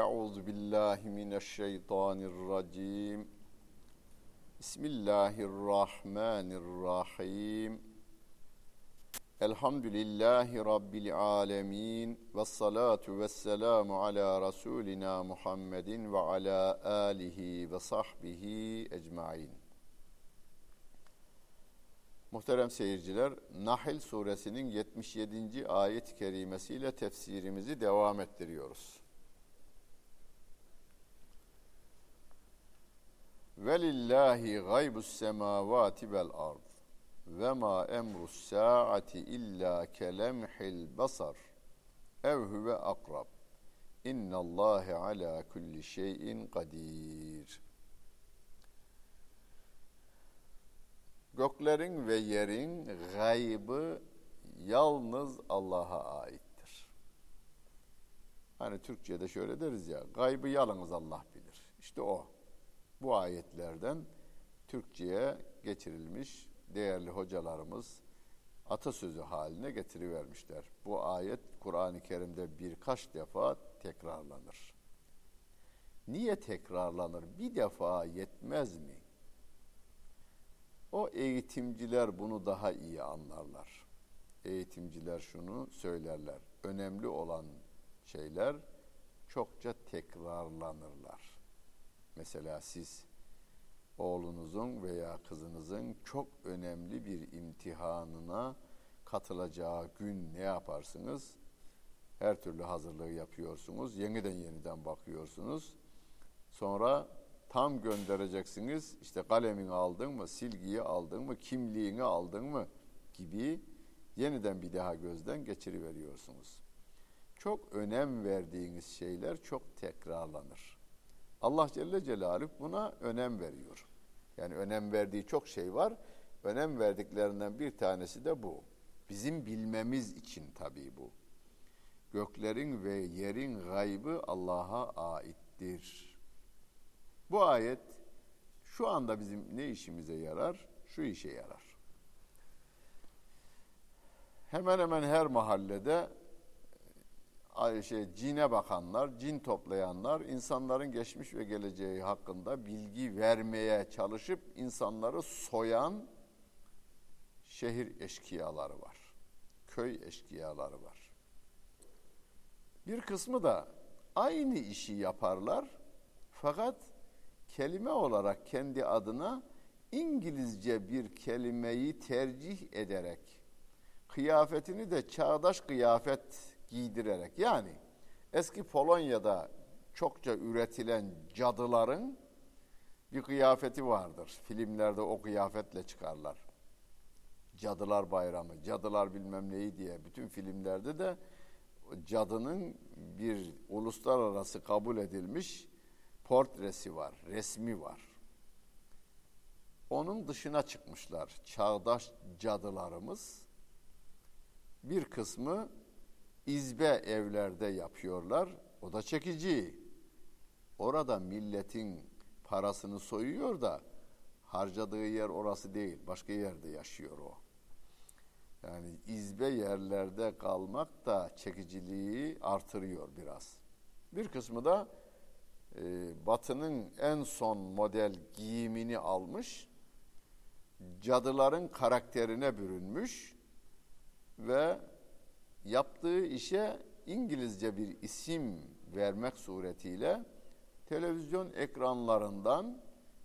Euzu billahi mineşşeytanirracim. Bismillahirrahmanirrahim. Elhamdülillahi Rabbil alemin. Ve salatu ve selamu ala Resulina Muhammedin ve ala alihi ve sahbihi ecmain. Muhterem seyirciler, Nahl suresinin 77. ayet-i kerimesiyle tefsirimizi devam ettiriyoruz. Velillahi gaybus semavati vel ard. Ve ma emrus saati illa kelemhil basar. Ev huve akrab. İnnallâhe ala kulli şeyin kadir. Göklerin ve yerin gaybı yalnız Allah'a aittir. Hani Türkçe'de şöyle deriz ya, gaybı yalnız Allah bilir. İşte o bu ayetlerden Türkçe'ye geçirilmiş değerli hocalarımız atasözü haline getirivermişler. Bu ayet Kur'an-ı Kerim'de birkaç defa tekrarlanır. Niye tekrarlanır? Bir defa yetmez mi? O eğitimciler bunu daha iyi anlarlar. Eğitimciler şunu söylerler. Önemli olan şeyler çokça tekrarlanırlar. Mesela siz oğlunuzun veya kızınızın çok önemli bir imtihanına katılacağı gün ne yaparsınız? Her türlü hazırlığı yapıyorsunuz. Yeniden yeniden bakıyorsunuz. Sonra tam göndereceksiniz. İşte kalemini aldın mı, silgiyi aldın mı, kimliğini aldın mı gibi yeniden bir daha gözden geçiriveriyorsunuz. Çok önem verdiğiniz şeyler çok tekrarlanır. Allah Celle Celaluhu buna önem veriyor. Yani önem verdiği çok şey var. Önem verdiklerinden bir tanesi de bu. Bizim bilmemiz için tabii bu. Göklerin ve yerin gaybı Allah'a aittir. Bu ayet şu anda bizim ne işimize yarar? Şu işe yarar. Hemen hemen her mahallede şey cine bakanlar, cin toplayanlar insanların geçmiş ve geleceği hakkında bilgi vermeye çalışıp insanları soyan şehir eşkıyaları var. Köy eşkıyaları var. Bir kısmı da aynı işi yaparlar fakat kelime olarak kendi adına İngilizce bir kelimeyi tercih ederek kıyafetini de çağdaş kıyafet giydirerek yani eski Polonya'da çokça üretilen cadıların bir kıyafeti vardır. Filmlerde o kıyafetle çıkarlar. Cadılar Bayramı, Cadılar bilmem neyi diye bütün filmlerde de cadının bir uluslararası kabul edilmiş portresi var, resmi var. Onun dışına çıkmışlar çağdaş cadılarımız. Bir kısmı izbe evlerde yapıyorlar. O da çekici. Orada milletin parasını soyuyor da harcadığı yer orası değil. Başka yerde yaşıyor o. Yani izbe yerlerde kalmak da çekiciliği artırıyor biraz. Bir kısmı da e, Batı'nın en son model giyimini almış, cadıların karakterine bürünmüş ve yaptığı işe İngilizce bir isim vermek suretiyle televizyon ekranlarından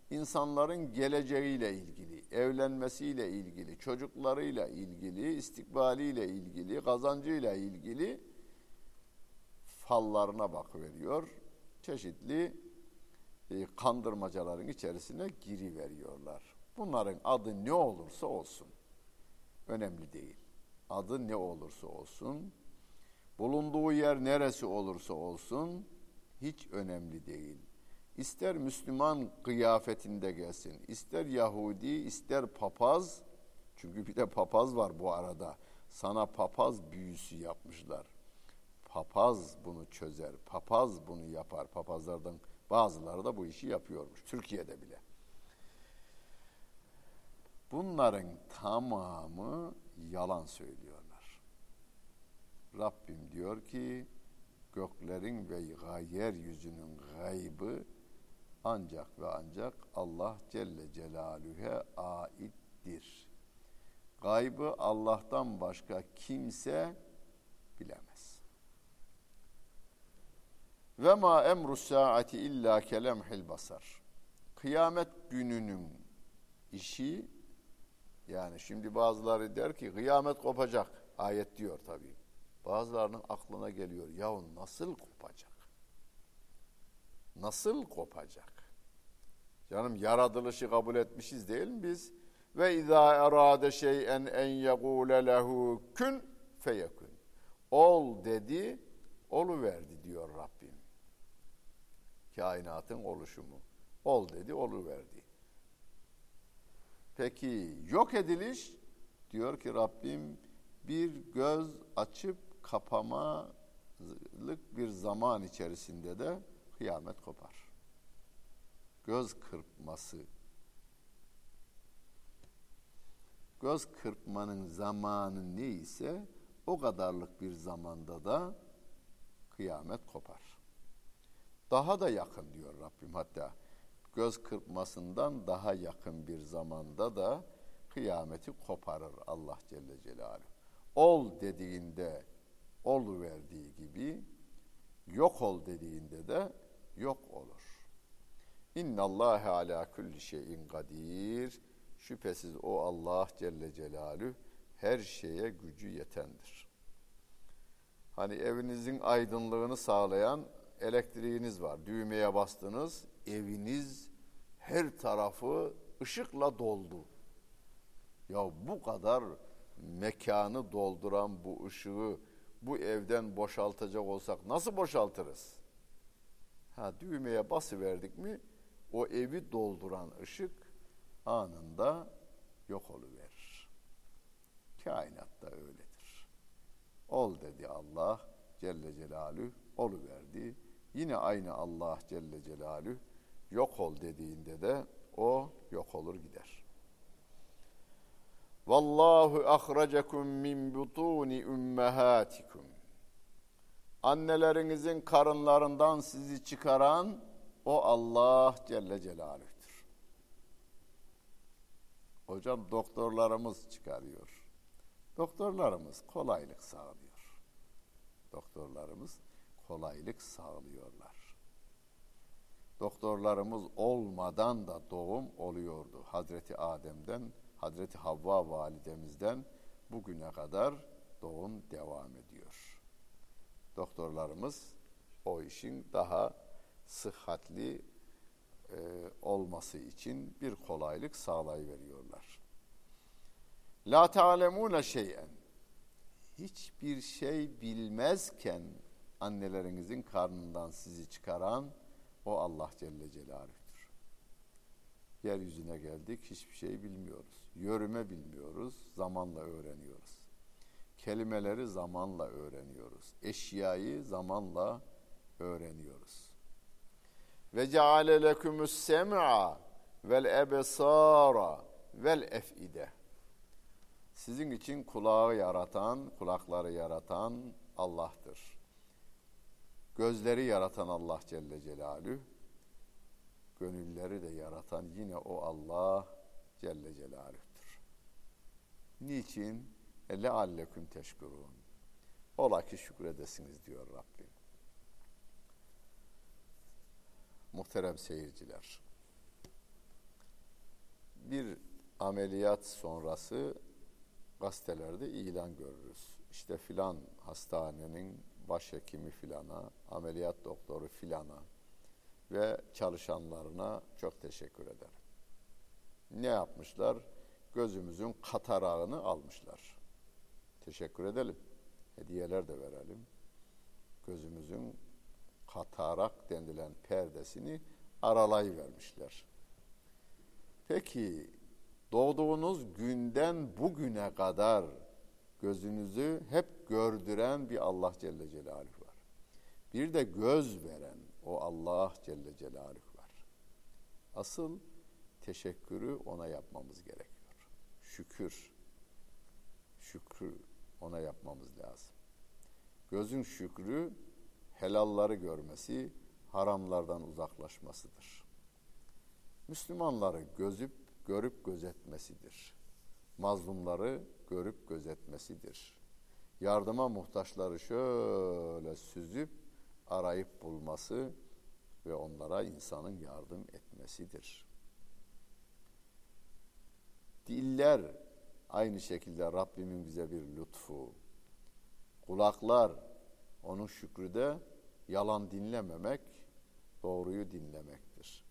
insanların geleceğiyle ilgili, evlenmesiyle ilgili, çocuklarıyla ilgili, istikbaliyle ilgili, kazancıyla ilgili fallarına bakıveriyor. Çeşitli e, kandırmacaların içerisine giri veriyorlar. Bunların adı ne olursa olsun önemli değil adı ne olursa olsun, bulunduğu yer neresi olursa olsun hiç önemli değil. İster Müslüman kıyafetinde gelsin, ister Yahudi, ister papaz, çünkü bir de papaz var bu arada. Sana papaz büyüsü yapmışlar. Papaz bunu çözer, papaz bunu yapar. Papazlardan bazıları da bu işi yapıyormuş. Türkiye'de bile. Bunların tamamı yalan söylüyorlar. Rabbim diyor ki göklerin ve yeryüzünün gaybı ancak ve ancak Allah Celle Celaluhu'ya aittir. Gaybı Allah'tan başka kimse bilemez. Ve ma emru saati illa kelemhil basar. Kıyamet gününün işi yani şimdi bazıları der ki kıyamet kopacak. Ayet diyor tabii. Bazılarının aklına geliyor. Yahu nasıl kopacak? Nasıl kopacak? Canım yaratılışı kabul etmişiz değil mi biz? Ve izâ erâde şey'en en yegûle lehu kün feyekün. Ol dedi, olu verdi diyor Rabbim. Kainatın oluşumu. Ol dedi, olu verdi. Peki yok ediliş diyor ki Rabbim bir göz açıp kapamalık bir zaman içerisinde de kıyamet kopar. Göz kırpması. Göz kırpmanın zamanı neyse o kadarlık bir zamanda da kıyamet kopar. Daha da yakın diyor Rabbim hatta göz kırpmasından daha yakın bir zamanda da kıyameti koparır Allah Celle Celaluhu. Ol dediğinde ol verdiği gibi yok ol dediğinde de yok olur. İnna Allah ala kulli şeyin kadir. Şüphesiz o Allah Celle Celaluhu her şeye gücü yetendir. Hani evinizin aydınlığını sağlayan elektriğiniz var. Düğmeye bastınız, eviniz her tarafı ışıkla doldu. Ya bu kadar mekanı dolduran bu ışığı bu evden boşaltacak olsak nasıl boşaltırız? Ha düğmeye bası verdik mi o evi dolduran ışık anında yok oluverir. Kainatta öyledir. Ol dedi Allah Celle Celaluhu, olu verdi. Yine aynı Allah Celle Celaluhu yok ol dediğinde de o yok olur gider. Vallahu ahracakum min butuni ummahatikum. Annelerinizin karınlarından sizi çıkaran o Allah Celle Celaluh'tür. Hocam doktorlarımız çıkarıyor. Doktorlarımız kolaylık sağlıyor. Doktorlarımız kolaylık sağlıyorlar. Doktorlarımız olmadan da doğum oluyordu. Hazreti Adem'den, Hazreti Havva validemizden bugüne kadar doğum devam ediyor. Doktorlarımız o işin daha sıhhatli e, olması için bir kolaylık sağlayıveriyorlar. La ta'lemune şeyen hiçbir şey bilmezken annelerinizin karnından sizi çıkaran o Allah Celle Celaluh'tür. Yeryüzüne geldik hiçbir şey bilmiyoruz. Yörüme bilmiyoruz, zamanla öğreniyoruz. Kelimeleri zamanla öğreniyoruz. Eşyayı zamanla öğreniyoruz. Ve ceale lekumus sem'a vel ebsara vel efide. Sizin için kulağı yaratan, kulakları yaratan Allah'tır. Gözleri yaratan Allah Celle Celaluhu, gönülleri de yaratan yine o Allah Celle Celaluhu'dur. Niçin? Lealleküm teşkurun. Ola ki şükredesiniz diyor Rabbim. Muhterem seyirciler. Bir ameliyat sonrası gazetelerde ilan görürüz. İşte filan hastanenin başhekimi filana, ameliyat doktoru filana ve çalışanlarına çok teşekkür ederim. Ne yapmışlar? Gözümüzün katarağını almışlar. Teşekkür edelim. Hediyeler de verelim. Gözümüzün katarak denilen perdesini aralayıvermişler. Peki doğduğunuz günden bugüne kadar gözünüzü hep gördüren bir Allah Celle Celaluhu. Bir de göz veren o Allah Celle Celaluhu var. Asıl teşekkürü ona yapmamız gerekiyor. Şükür. Şükrü ona yapmamız lazım. Gözün şükrü helalları görmesi, haramlardan uzaklaşmasıdır. Müslümanları gözüp görüp gözetmesidir. Mazlumları görüp gözetmesidir. Yardıma muhtaçları şöyle süzüp arayıp bulması ve onlara insanın yardım etmesidir. Diller aynı şekilde Rabbimin bize bir lütfu. Kulaklar onun şükrü de yalan dinlememek, doğruyu dinlemektir.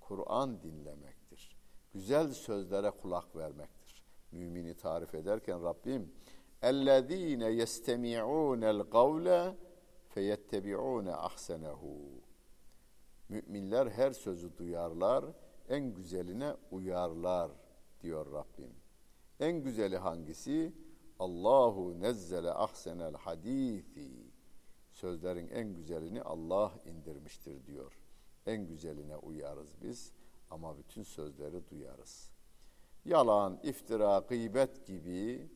Kur'an dinlemektir. Güzel sözlere kulak vermektir. Mümini tarif ederken Rabbim اَلَّذ۪ينَ يَسْتَمِعُونَ الْقَوْلَ feyettebiûne ahsenehu. Müminler her sözü duyarlar, en güzeline uyarlar diyor Rabbim. En güzeli hangisi? Allahu nezzele ahsenel hadisi. Sözlerin en güzelini Allah indirmiştir diyor. En güzeline uyarız biz ama bütün sözleri duyarız. Yalan, iftira, gıybet gibi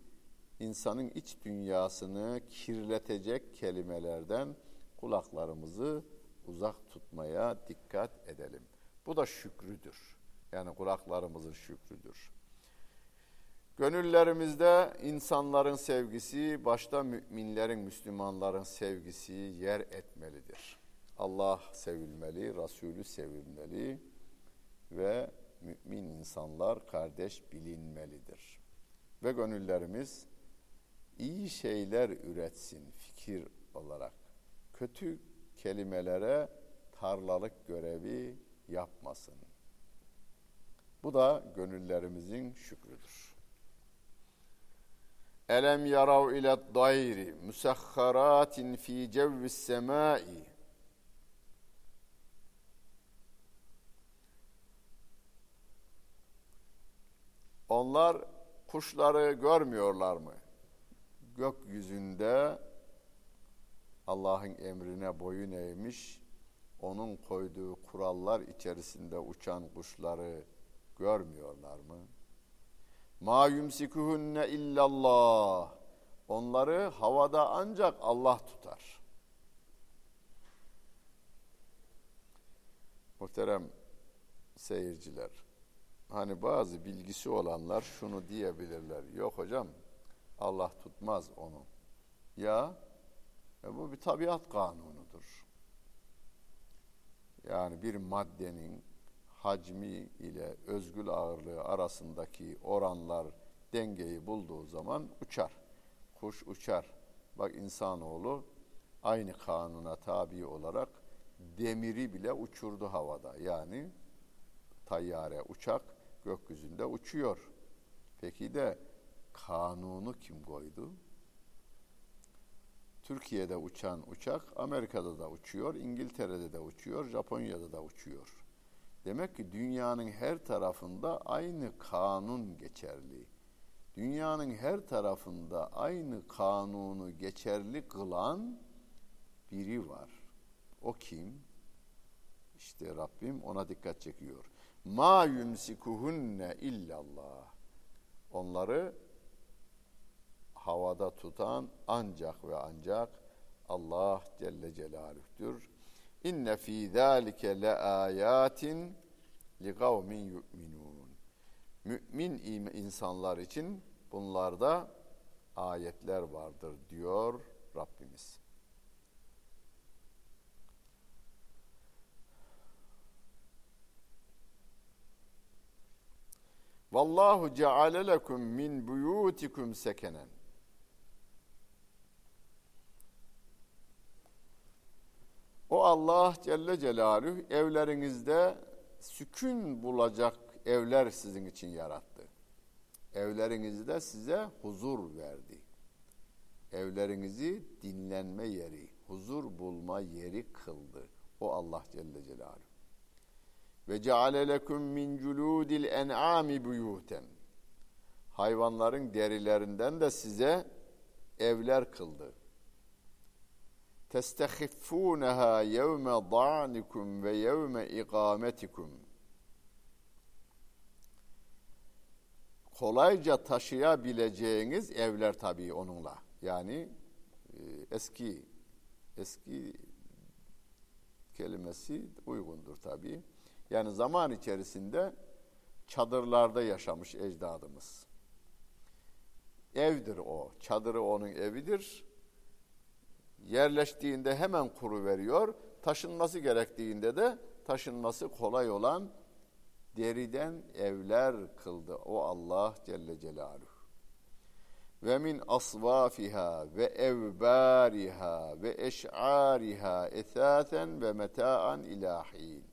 insanın iç dünyasını kirletecek kelimelerden kulaklarımızı uzak tutmaya dikkat edelim. Bu da şükrüdür. Yani kulaklarımızın şükrüdür. Gönüllerimizde insanların sevgisi, başta müminlerin, Müslümanların sevgisi yer etmelidir. Allah sevilmeli, Resulü sevilmeli ve mümin insanlar kardeş bilinmelidir. Ve gönüllerimiz iyi şeyler üretsin fikir olarak. Kötü kelimelere tarlalık görevi yapmasın. Bu da gönüllerimizin şükrüdür. Elem yarav ile dayri musahharatin fi cevvis semai Onlar kuşları görmüyorlar mı? Gökyüzünde Allah'ın emrine boyun eğmiş, onun koyduğu kurallar içerisinde uçan kuşları görmüyorlar mı? Ma yumsikuhunne illallah. Onları havada ancak Allah tutar. Muhterem seyirciler, hani bazı bilgisi olanlar şunu diyebilirler. Yok hocam, Allah tutmaz onu. Ya, e bu bir tabiat kanunudur. Yani bir maddenin hacmi ile özgül ağırlığı arasındaki oranlar dengeyi bulduğu zaman uçar. Kuş uçar. Bak insanoğlu aynı kanuna tabi olarak demiri bile uçurdu havada. Yani tayyare, uçak gökyüzünde uçuyor. Peki de kanunu kim koydu? Türkiye'de uçan uçak Amerika'da da uçuyor, İngiltere'de de uçuyor, Japonya'da da uçuyor. Demek ki dünyanın her tarafında aynı kanun geçerli. Dünyanın her tarafında aynı kanunu geçerli kılan biri var. O kim? İşte Rabbim ona dikkat çekiyor. Ma yumsikuhunne illallah. Onları havada tutan ancak ve ancak Allah Celle Celaluh'tür. İnne fî zâlike le âyâtin li kavmin yu'minûn. Mümin insanlar için bunlarda ayetler vardır diyor Rabbimiz. Vallahu ceale lekum min buyutikum sekenen. O Allah Celle Celaluhu evlerinizde sükun bulacak evler sizin için yarattı. Evlerinizde size huzur verdi. Evlerinizi dinlenme yeri, huzur bulma yeri kıldı. O Allah Celle Celaluhu. Ve ceale lekum min culudil en'ami buyuten. Hayvanların derilerinden de size evler kıldı testehiffuneha yevme da'nikum ve yevme ikametikum. Kolayca taşıyabileceğiniz evler tabii onunla. Yani e, eski eski kelimesi uygundur tabii. Yani zaman içerisinde çadırlarda yaşamış ecdadımız. Evdir o. Çadırı onun evidir. Yerleştiğinde hemen kuru veriyor. Taşınması gerektiğinde de taşınması kolay olan deriden evler kıldı. O Allah Celle Celaluhu. Ve min asvafiha ve evbariha ve eş'ariha ethaten ve meta'an ilahin.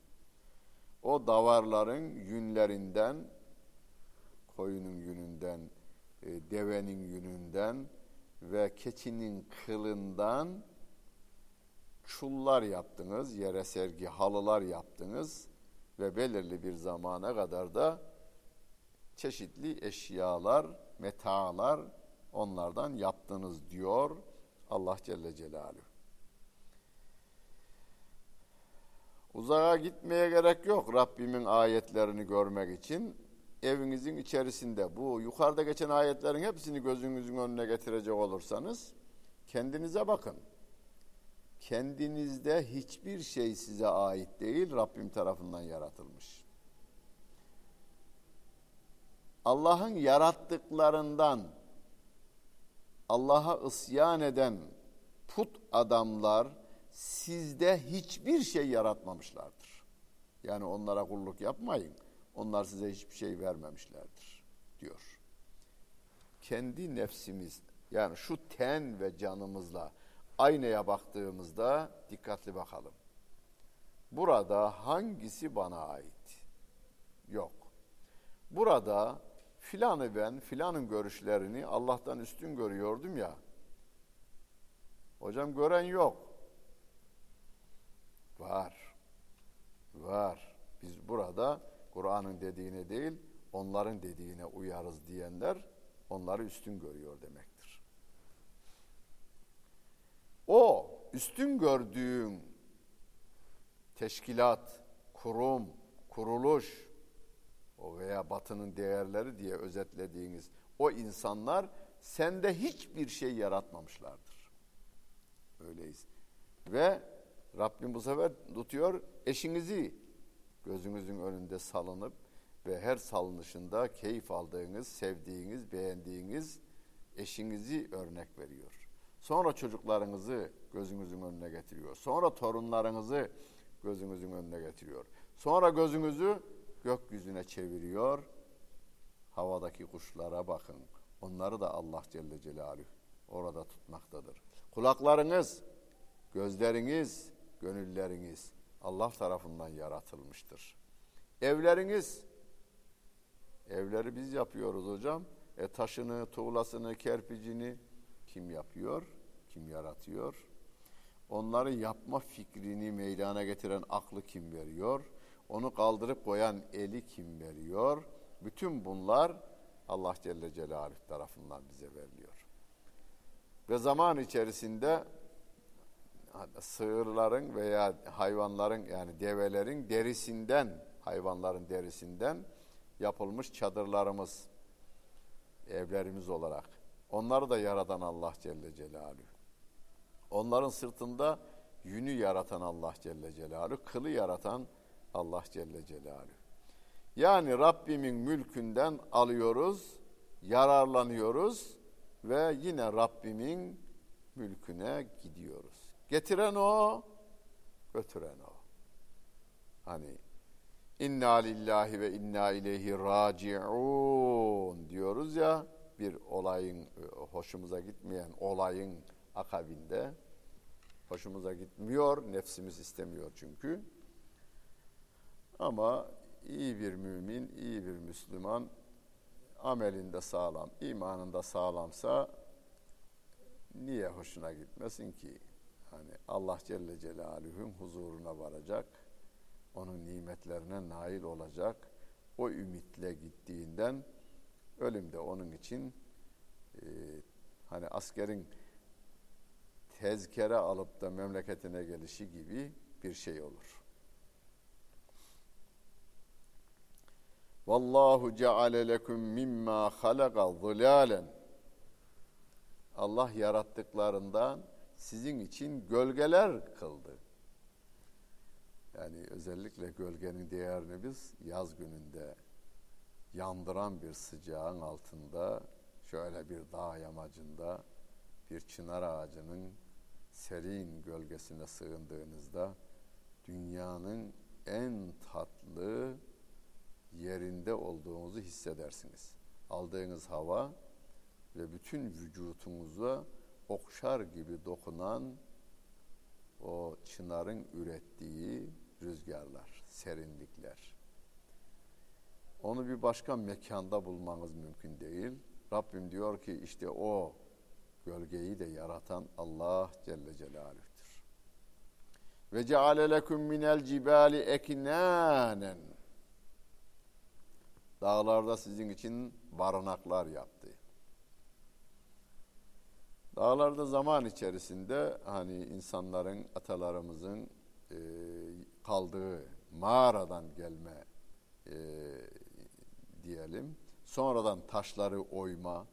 O davarların yünlerinden, koyunun yününden, e, devenin yününden ve keçinin kılından çullar yaptınız, yere sergi halılar yaptınız ve belirli bir zamana kadar da çeşitli eşyalar, metalar onlardan yaptınız diyor Allah Celle Celaluhu. Uzağa gitmeye gerek yok Rabbimin ayetlerini görmek için. Evinizin içerisinde bu yukarıda geçen ayetlerin hepsini gözünüzün önüne getirecek olursanız kendinize bakın. Kendinizde hiçbir şey size ait değil, Rabbim tarafından yaratılmış. Allah'ın yarattıklarından Allah'a ısyan eden put adamlar sizde hiçbir şey yaratmamışlardır. Yani onlara kulluk yapmayın. Onlar size hiçbir şey vermemişlerdir diyor. Kendi nefsimiz yani şu ten ve canımızla aynaya baktığımızda dikkatli bakalım. Burada hangisi bana ait? Yok. Burada filanı ben filanın görüşlerini Allah'tan üstün görüyordum ya. Hocam gören yok. Var. Var. Biz burada Kur'an'ın dediğine değil, onların dediğine uyarız diyenler onları üstün görüyor demektir. O üstün gördüğün teşkilat, kurum, kuruluş o veya batının değerleri diye özetlediğiniz o insanlar sende hiçbir şey yaratmamışlardır. Öyleyiz. Ve Rabbim bu sefer tutuyor eşinizi gözünüzün önünde salınıp ve her salınışında keyif aldığınız, sevdiğiniz, beğendiğiniz eşinizi örnek veriyor. Sonra çocuklarınızı gözünüzün önüne getiriyor. Sonra torunlarınızı gözünüzün önüne getiriyor. Sonra gözünüzü gökyüzüne çeviriyor. Havadaki kuşlara bakın. Onları da Allah Celle Celaluhu orada tutmaktadır. Kulaklarınız, gözleriniz, gönülleriniz Allah tarafından yaratılmıştır. Evleriniz, evleri biz yapıyoruz hocam. E taşını, tuğlasını, kerpicini kim yapıyor? Kim yaratıyor? Onları yapma fikrini meydana getiren aklı kim veriyor? Onu kaldırıp koyan eli kim veriyor? Bütün bunlar Allah Celle Celaluhu tarafından bize veriliyor. Ve zaman içerisinde sığırların veya hayvanların yani develerin derisinden, hayvanların derisinden yapılmış çadırlarımız, evlerimiz olarak. Onları da yaratan Allah Celle Celaluhu. Onların sırtında yünü yaratan Allah Celle Celaluhu, kılı yaratan Allah Celle Celaluhu. Yani Rabbimin mülkünden alıyoruz, yararlanıyoruz ve yine Rabbimin mülküne gidiyoruz. Getiren o, götüren o. Hani inna lillahi ve inna ileyhi raciun diyoruz ya bir olayın hoşumuza gitmeyen olayın akabinde hoşumuza gitmiyor, nefsimiz istemiyor çünkü. Ama iyi bir mümin, iyi bir Müslüman amelinde sağlam, imanında sağlamsa niye hoşuna gitmesin ki? Hani Allah Celle Celaluhu'nun huzuruna varacak, onun nimetlerine nail olacak, o ümitle gittiğinden ölüm de onun için e, hani askerin tezkere alıp da memleketine gelişi gibi bir şey olur. Vallahu ceale lekum mimma halaka zilalen. Allah yarattıklarından sizin için gölgeler kıldı. Yani özellikle gölgenin değerini biz yaz gününde yandıran bir sıcağın altında şöyle bir dağ yamacında bir çınar ağacının serin gölgesine sığındığınızda dünyanın en tatlı yerinde olduğunuzu hissedersiniz. Aldığınız hava ve bütün vücutunuza okşar gibi dokunan o çınarın ürettiği rüzgarlar, serinlikler. Onu bir başka mekanda bulmanız mümkün değil. Rabbim diyor ki işte o gölgeyi de yaratan Allah Celle Celaluh'tür. Ve ceale lekum minel cibali eknanen. Dağlarda sizin için barınaklar yaptı. Dağlarda zaman içerisinde hani insanların, atalarımızın e, kaldığı mağaradan gelme e, diyelim. Sonradan taşları oyma.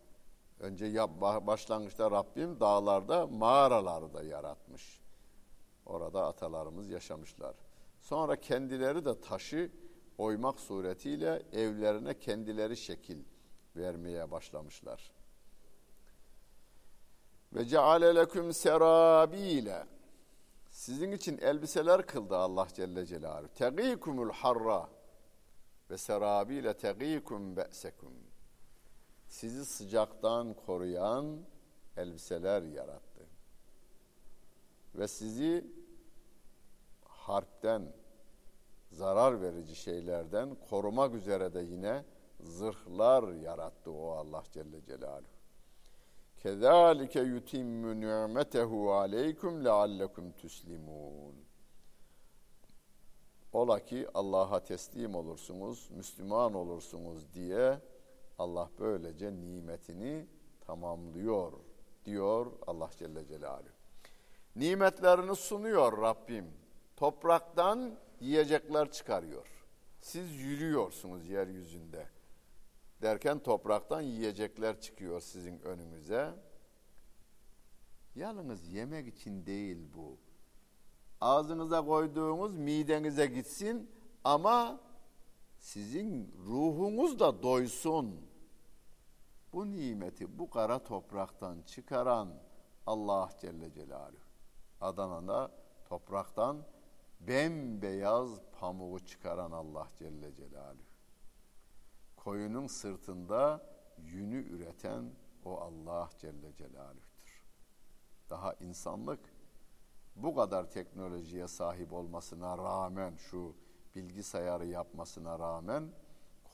Önce yap, başlangıçta Rabbim dağlarda mağaraları da yaratmış. Orada atalarımız yaşamışlar. Sonra kendileri de taşı oymak suretiyle evlerine kendileri şekil vermeye başlamışlar. Ve ceale leküm serabile. Sizin için elbiseler kıldı Allah Celle Celaluhu. Tegikumul harra ve serabile tegikum be'sekum. Sizi sıcaktan koruyan elbiseler yarattı. Ve sizi harpten, zarar verici şeylerden korumak üzere de yine zırhlar yarattı o Allah Celle Celaluhu. Kezalike yutimmu ni'metehu aleykum leallekum tuslimun. Ola ki Allah'a teslim olursunuz, Müslüman olursunuz diye Allah böylece nimetini tamamlıyor diyor Allah Celle Celaluhu. Nimetlerini sunuyor Rabbim. Topraktan yiyecekler çıkarıyor. Siz yürüyorsunuz yeryüzünde derken topraktan yiyecekler çıkıyor sizin önünüze. Yalnız yemek için değil bu. Ağzınıza koyduğunuz midenize gitsin ama sizin ruhunuz da doysun. Bu nimeti bu kara topraktan çıkaran Allah Celle Celaluhu. Adana'da topraktan bembeyaz pamuğu çıkaran Allah Celle Celaluhu koyunun sırtında yünü üreten o Allah Celle Celaluh'tür. Daha insanlık bu kadar teknolojiye sahip olmasına rağmen şu bilgisayarı yapmasına rağmen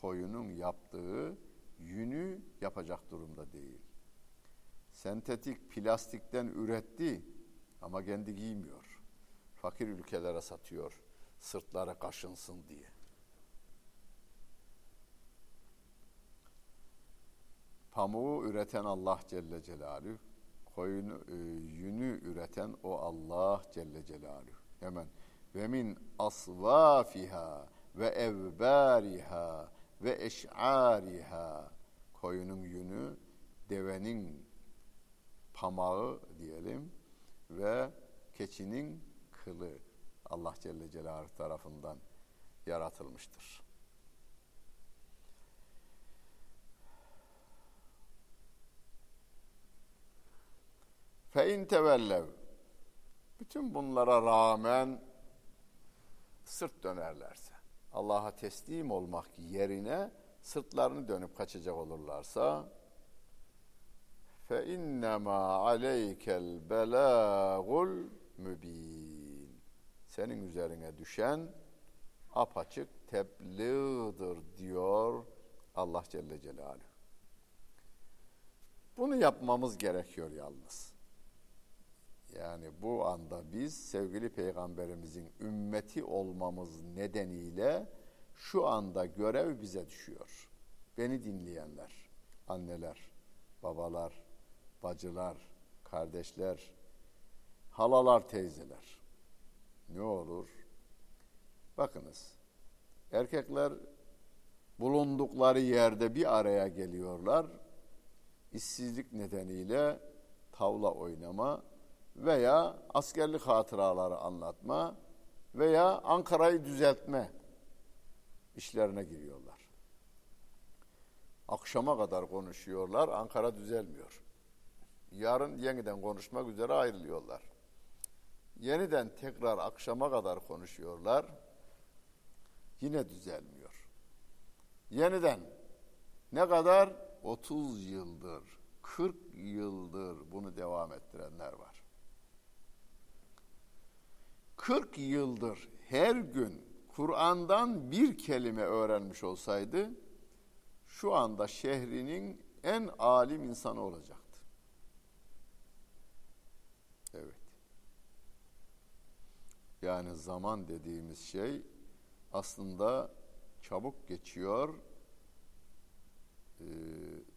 koyunun yaptığı yünü yapacak durumda değil. Sentetik plastikten üretti ama kendi giymiyor. Fakir ülkelere satıyor sırtları kaşınsın diye. Pamuğu üreten Allah Celle Celaluhu, koyunu, e, yünü üreten o Allah Celle Celaluhu. Hemen ve min asvafiha ve evbariha ve eş'ariha koyunun yünü, devenin pamağı diyelim ve keçinin kılı Allah Celle Celaluhu tarafından yaratılmıştır. Fe in tevellev. Bütün bunlara rağmen sırt dönerlerse, Allah'a teslim olmak yerine sırtlarını dönüp kaçacak olurlarsa fe innema aleykel belagul mübin. Senin üzerine düşen apaçık tebliğdir diyor Allah Celle Celaluhu. Bunu yapmamız gerekiyor yalnız. Yani bu anda biz sevgili peygamberimizin ümmeti olmamız nedeniyle şu anda görev bize düşüyor. Beni dinleyenler, anneler, babalar, bacılar, kardeşler, halalar, teyzeler. Ne olur? Bakınız, erkekler bulundukları yerde bir araya geliyorlar. İşsizlik nedeniyle tavla oynama, veya askerlik hatıraları anlatma veya Ankara'yı düzeltme işlerine giriyorlar. Akşama kadar konuşuyorlar, Ankara düzelmiyor. Yarın yeniden konuşmak üzere ayrılıyorlar. Yeniden tekrar akşama kadar konuşuyorlar. Yine düzelmiyor. Yeniden ne kadar? 30 yıldır, 40 yıldır bunu devam ettirenler var. 40 yıldır her gün Kur'an'dan bir kelime öğrenmiş olsaydı şu anda şehrinin en alim insanı olacaktı. Evet. Yani zaman dediğimiz şey aslında çabuk geçiyor. Ee,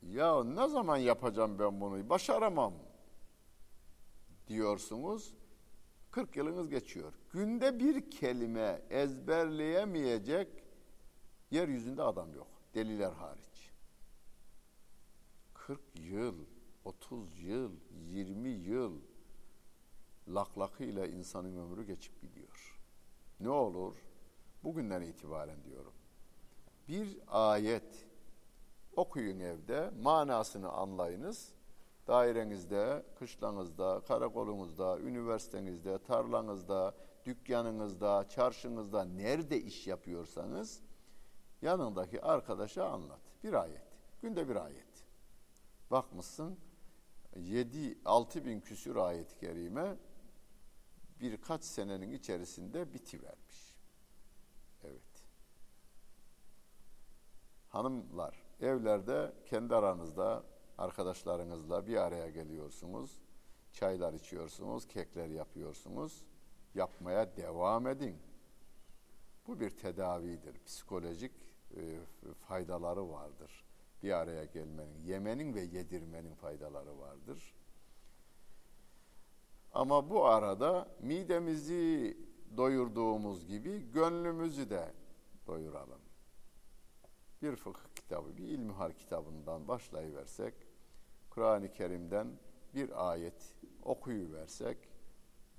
ya ne zaman yapacağım ben bunu? Başaramam diyorsunuz. 40 yılınız geçiyor. Günde bir kelime ezberleyemeyecek yeryüzünde adam yok. Deliler hariç. 40 yıl, 30 yıl, 20 yıl laklakıyla insanın ömrü geçip gidiyor. Ne olur? Bugünden itibaren diyorum. Bir ayet okuyun evde, manasını anlayınız dairenizde, kışlanızda, karakolunuzda, üniversitenizde, tarlanızda, dükkanınızda, çarşınızda nerede iş yapıyorsanız yanındaki arkadaşa anlat. Bir ayet. Günde bir ayet. Bakmışsın 7 6 bin küsür ayet-i kerime birkaç senenin içerisinde bitivermiş. Evet. Hanımlar evlerde kendi aranızda arkadaşlarınızla bir araya geliyorsunuz. Çaylar içiyorsunuz, kekler yapıyorsunuz. Yapmaya devam edin. Bu bir tedavidir. Psikolojik e, faydaları vardır. Bir araya gelmenin, yemenin ve yedirmenin faydaları vardır. Ama bu arada midemizi doyurduğumuz gibi gönlümüzü de doyuralım. Bir fıkıh kitabı, bir ilmihal kitabından başlayıversek Kur'an-ı Kerim'den bir ayet okuyuversek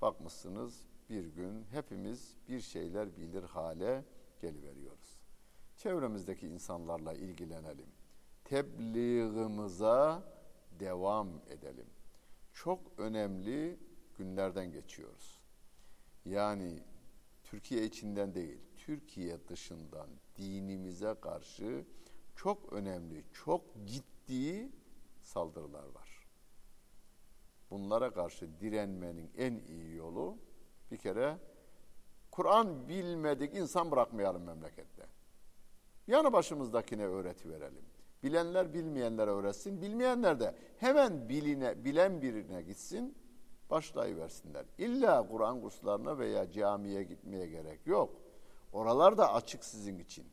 bakmışsınız bir gün hepimiz bir şeyler bilir hale geliveriyoruz. Çevremizdeki insanlarla ilgilenelim. Tebliğimize devam edelim. Çok önemli günlerden geçiyoruz. Yani Türkiye içinden değil, Türkiye dışından dinimize karşı çok önemli, çok ciddi saldırılar var. Bunlara karşı direnmenin en iyi yolu bir kere Kur'an bilmedik insan bırakmayalım memlekette. Yanı başımızdakine öğreti verelim. Bilenler bilmeyenlere öğretsin, bilmeyenler de hemen biline, bilen birine gitsin, başlayıversinler. İlla Kur'an kurslarına veya camiye gitmeye gerek yok. Oralar da açık sizin için.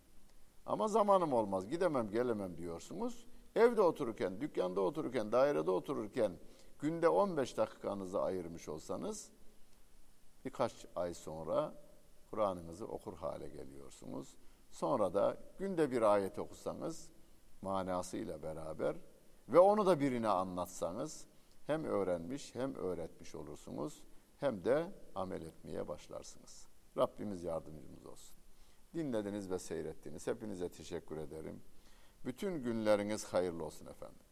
Ama zamanım olmaz, gidemem, gelemem diyorsunuz. Evde otururken, dükkanda otururken, dairede otururken günde 15 dakikanızı ayırmış olsanız birkaç ay sonra Kur'an'ınızı okur hale geliyorsunuz. Sonra da günde bir ayet okusanız manasıyla beraber ve onu da birine anlatsanız hem öğrenmiş hem öğretmiş olursunuz hem de amel etmeye başlarsınız. Rabbimiz yardımcımız olsun. Dinlediniz ve seyrettiniz. Hepinize teşekkür ederim. Bütün günleriniz hayırlı olsun efendim.